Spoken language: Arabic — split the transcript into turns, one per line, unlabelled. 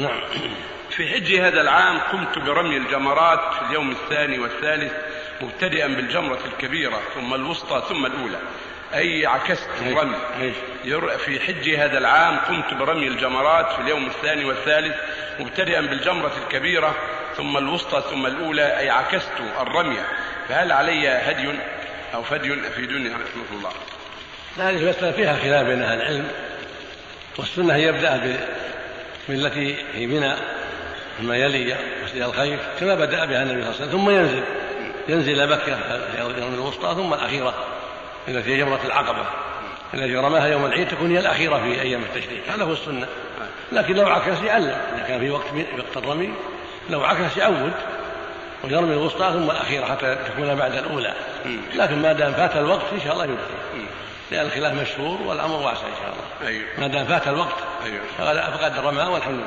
نعم.
في حج هذا العام قمت برمي الجمرات في اليوم الثاني والثالث مبتدئا بالجمرة الكبيرة ثم الوسطى ثم الأولى. أي عكست الرمي في حج هذا العام قمت برمي الجمرات في اليوم الثاني والثالث مبتدئا بالجمرة الكبيرة ثم الوسطى ثم الأولى. أي عكست الرمي. فهل علي هدي أو فدي أفيدوني رحمة الله؟
هذه المسألة فيها خلاف بين أهل العلم والسنة هي يبدأ ب- بالتي في منى ثم يلي مسجد الخيف كما بدأ بها النبي صلى الله عليه وسلم ثم ينزل ينزل إلى مكة يوم الوسطى ثم الأخيرة التي هي جمرة العقبة التي رماها يوم العيد تكون هي الأخيرة في أيام التشريق. هذا هو السنة. لكن لو عكس يعلم إذا كان في وقت وقت الرمي لو عكس يعود ويرمي الوسطى ثم الأخيرة حتى تكون بعد الأولى. لكن ما دام فات الوقت إن شاء الله يبقي لأن الخلاف مشهور والأمر واسع إن شاء الله.
أيوه.
ما دام فات الوقت
أيوه.
فقد فقد رمى والحمد